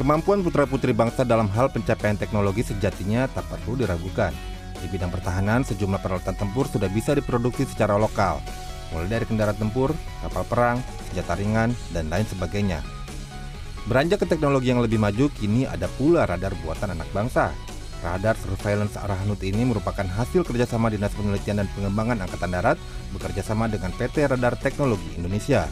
Kemampuan putra-putri bangsa dalam hal pencapaian teknologi sejatinya tak perlu diragukan. Di bidang pertahanan, sejumlah peralatan tempur sudah bisa diproduksi secara lokal, mulai dari kendaraan tempur, kapal perang, senjata ringan, dan lain sebagainya. Beranjak ke teknologi yang lebih maju, kini ada pula radar buatan anak bangsa. Radar surveillance Arahanut ini merupakan hasil kerjasama Dinas Penelitian dan Pengembangan Angkatan Darat bekerjasama dengan PT Radar Teknologi Indonesia.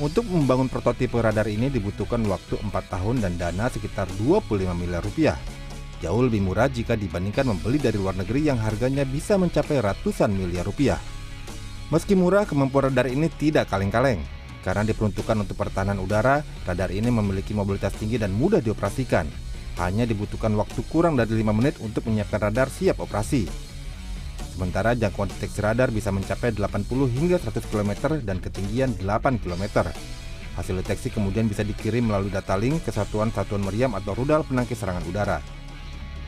Untuk membangun prototipe radar ini dibutuhkan waktu 4 tahun dan dana sekitar 25 miliar rupiah. Jauh lebih murah jika dibandingkan membeli dari luar negeri yang harganya bisa mencapai ratusan miliar rupiah. Meski murah, kemampuan radar ini tidak kaleng-kaleng. Karena diperuntukkan untuk pertahanan udara, radar ini memiliki mobilitas tinggi dan mudah dioperasikan hanya dibutuhkan waktu kurang dari 5 menit untuk menyiapkan radar siap operasi. Sementara jangkauan deteksi radar bisa mencapai 80 hingga 100 km dan ketinggian 8 km. Hasil deteksi kemudian bisa dikirim melalui data link ke satuan-satuan meriam atau rudal penangkis serangan udara.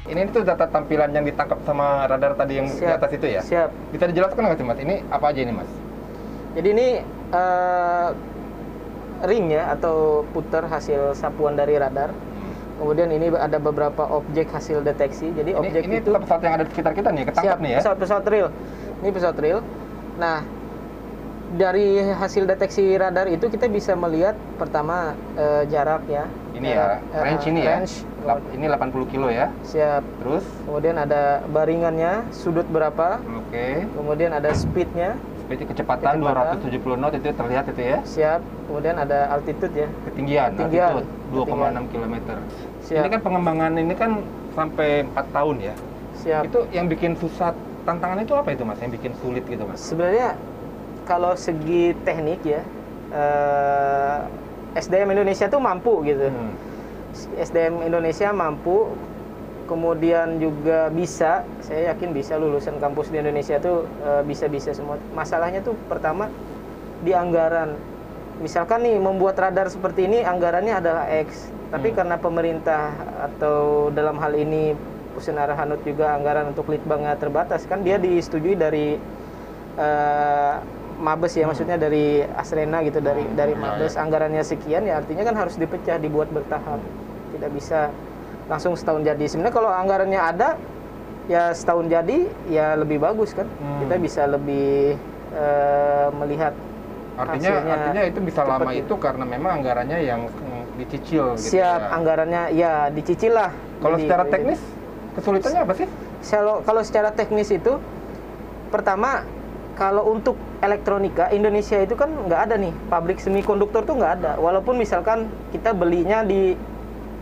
Ini itu data tampilan yang ditangkap sama radar tadi yang siap, di atas itu ya? Siap. Bisa dijelaskan nggak sih mas? Ini apa aja ini mas? Jadi ini uh, ring ya atau putar hasil sapuan dari radar Kemudian ini ada beberapa objek hasil deteksi. Jadi ini, objek ini itu pesawat yang ada di sekitar kita nih, ketangkap siap, nih ya. Pesawat-pesawat real. Ini pesawat real. Nah, dari hasil deteksi radar itu kita bisa melihat pertama uh, jarak ya. Ini ya, jarak, ya, range uh, ini range, ya. Ini 80 kilo ya. Siap. Terus? Kemudian ada baringannya, sudut berapa. Oke. Okay. Kemudian ada speednya. Speed kecepatan, kecepatan 270 knot itu terlihat itu ya. Siap. Kemudian ada altitude ya. Ketinggian, Ketinggian. altitude 2,6 km. Siap. Ini kan pengembangan ini kan sampai 4 tahun ya. Siap. Itu yang bikin susah tantangan itu apa itu Mas? Yang bikin sulit gitu Mas? Sebenarnya kalau segi teknik ya eh, SDM Indonesia tuh mampu gitu. Hmm. SDM Indonesia mampu kemudian juga bisa saya yakin bisa lulusan kampus di Indonesia tuh eh, bisa-bisa semua masalahnya tuh pertama di anggaran misalkan nih membuat radar seperti ini anggarannya adalah X tapi hmm. karena pemerintah atau dalam hal ini Pusenara Hanut juga anggaran untuk litbangnya terbatas kan dia disetujui dari uh, Mabes ya hmm. maksudnya dari Asrena gitu dari hmm. dari ya, Mabes ya. anggarannya sekian ya artinya kan harus dipecah dibuat bertahap tidak bisa langsung setahun jadi. Sebenarnya kalau anggarannya ada ya setahun jadi ya lebih bagus kan. Hmm. kita bisa lebih uh, melihat artinya artinya itu bisa lama itu karena memang anggarannya yang dicicil gitu siap ya. anggarannya ya dicicil lah. Kalau Jadi, secara teknis kesulitannya apa sih? Kalau kalau secara teknis itu pertama kalau untuk elektronika Indonesia itu kan nggak ada nih. Pabrik semikonduktor tuh nggak ada. Walaupun misalkan kita belinya di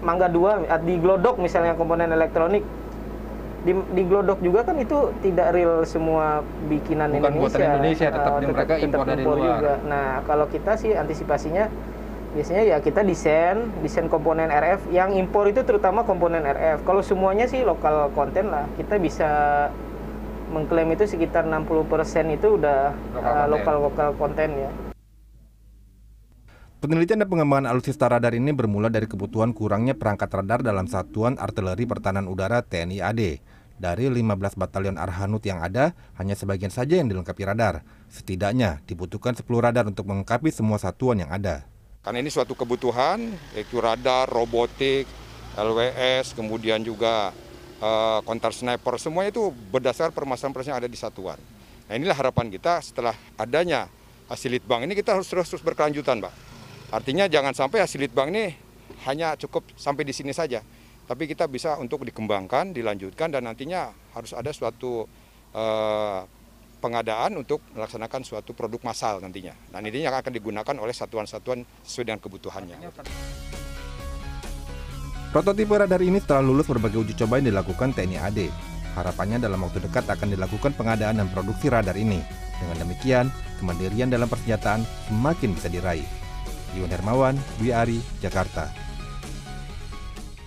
Mangga Dua di Glodok misalnya komponen elektronik di, di Glodok juga kan itu tidak real semua bikinan Bukan Indonesia. Bukan Indonesia, tetap uh, mereka tetap impor dari luar. Juga. Nah, kalau kita sih antisipasinya biasanya ya kita desain desain komponen RF yang impor itu terutama komponen RF kalau semuanya sih lokal konten lah kita bisa mengklaim itu sekitar 60% itu udah lokal uh, lokal konten ya Penelitian dan pengembangan alutsista radar ini bermula dari kebutuhan kurangnya perangkat radar dalam Satuan Artileri Pertahanan Udara TNI AD. Dari 15 batalion Arhanut yang ada, hanya sebagian saja yang dilengkapi radar. Setidaknya dibutuhkan 10 radar untuk melengkapi semua satuan yang ada. Karena ini suatu kebutuhan, yaitu radar, robotik, LWS, kemudian juga uh, counter sniper, semuanya itu berdasar permasalahan-permasalahan yang ada di satuan. Nah inilah harapan kita setelah adanya hasil litbang ini kita harus terus-terus berkelanjutan, Pak. Artinya jangan sampai hasil litbang ini hanya cukup sampai di sini saja, tapi kita bisa untuk dikembangkan, dilanjutkan, dan nantinya harus ada suatu uh, pengadaan untuk melaksanakan suatu produk massal nantinya. Dan ini yang akan digunakan oleh satuan-satuan sesuai dengan kebutuhannya. Prototipe radar ini setelah lulus berbagai uji coba yang dilakukan TNI AD. Harapannya dalam waktu dekat akan dilakukan pengadaan dan produksi radar ini. Dengan demikian, kemandirian dalam persenjataan semakin bisa diraih. Iwan Hermawan, Dwi Ari, Jakarta.